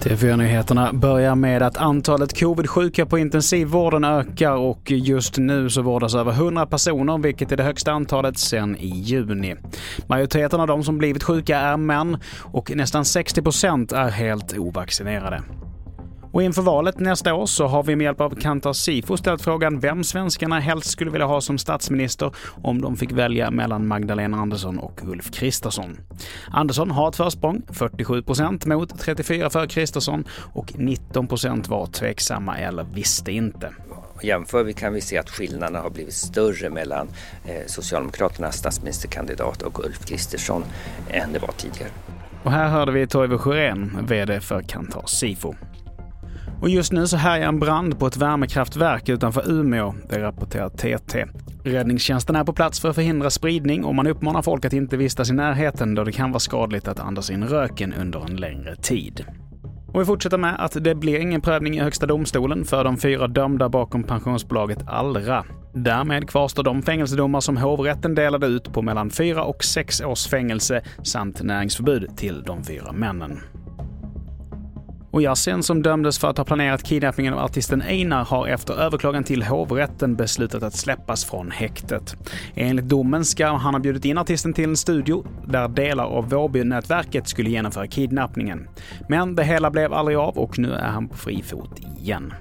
TV4-nyheterna börjar med att antalet covid-sjuka på intensivvården ökar och just nu så vårdas över 100 personer, vilket är det högsta antalet sedan i juni. Majoriteten av de som blivit sjuka är män och nästan 60% är helt ovaccinerade. Och inför valet nästa år så har vi med hjälp av Kantar Sifo ställt frågan vem svenskarna helst skulle vilja ha som statsminister om de fick välja mellan Magdalena Andersson och Ulf Kristersson. Andersson har ett försprång, 47 procent mot 34 för Kristersson och 19 procent var tveksamma eller visste inte. Jämför vi kan vi se att skillnaderna har blivit större mellan eh, Socialdemokraternas statsministerkandidat och Ulf Kristersson än det var tidigare. Och här hörde vi Toivo Sjörén, VD för Kantar Sifo. Och just nu så härjar en brand på ett värmekraftverk utanför Umeå, det rapporterar TT. Räddningstjänsten är på plats för att förhindra spridning och man uppmanar folk att inte vistas i närheten då det kan vara skadligt att andas in röken under en längre tid. Och vi fortsätter med att det blir ingen prövning i Högsta domstolen för de fyra dömda bakom pensionsbolaget Allra. Därmed kvarstår de fängelsedomar som hovrätten delade ut på mellan fyra och sex års fängelse samt näringsförbud till de fyra männen. Och Yasin, som dömdes för att ha planerat kidnappningen av artisten Einar, har efter överklagan till hovrätten beslutat att släppas från häktet. Enligt domen ska han ha bjudit in artisten till en studio där delar av Vårbynätverket skulle genomföra kidnappningen. Men det hela blev aldrig av och nu är han på fri fot igen.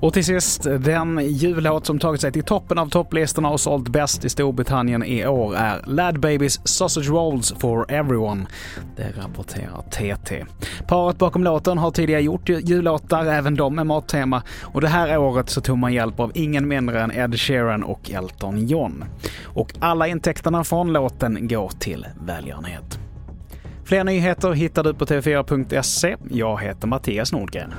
Och till sist, den jullåt som tagit sig till toppen av topplistorna och sålt bäst i Storbritannien i år är Lad Babies Sausage Rolls for Everyone. Det rapporterar TT. Paret bakom låten har tidigare gjort jullåtar, även de med mattema. Och det här året så tog man hjälp av ingen mindre än Ed Sheeran och Elton John. Och alla intäkterna från låten går till välgörenhet. Fler nyheter hittar du på tv4.se. Jag heter Mattias Nordgren.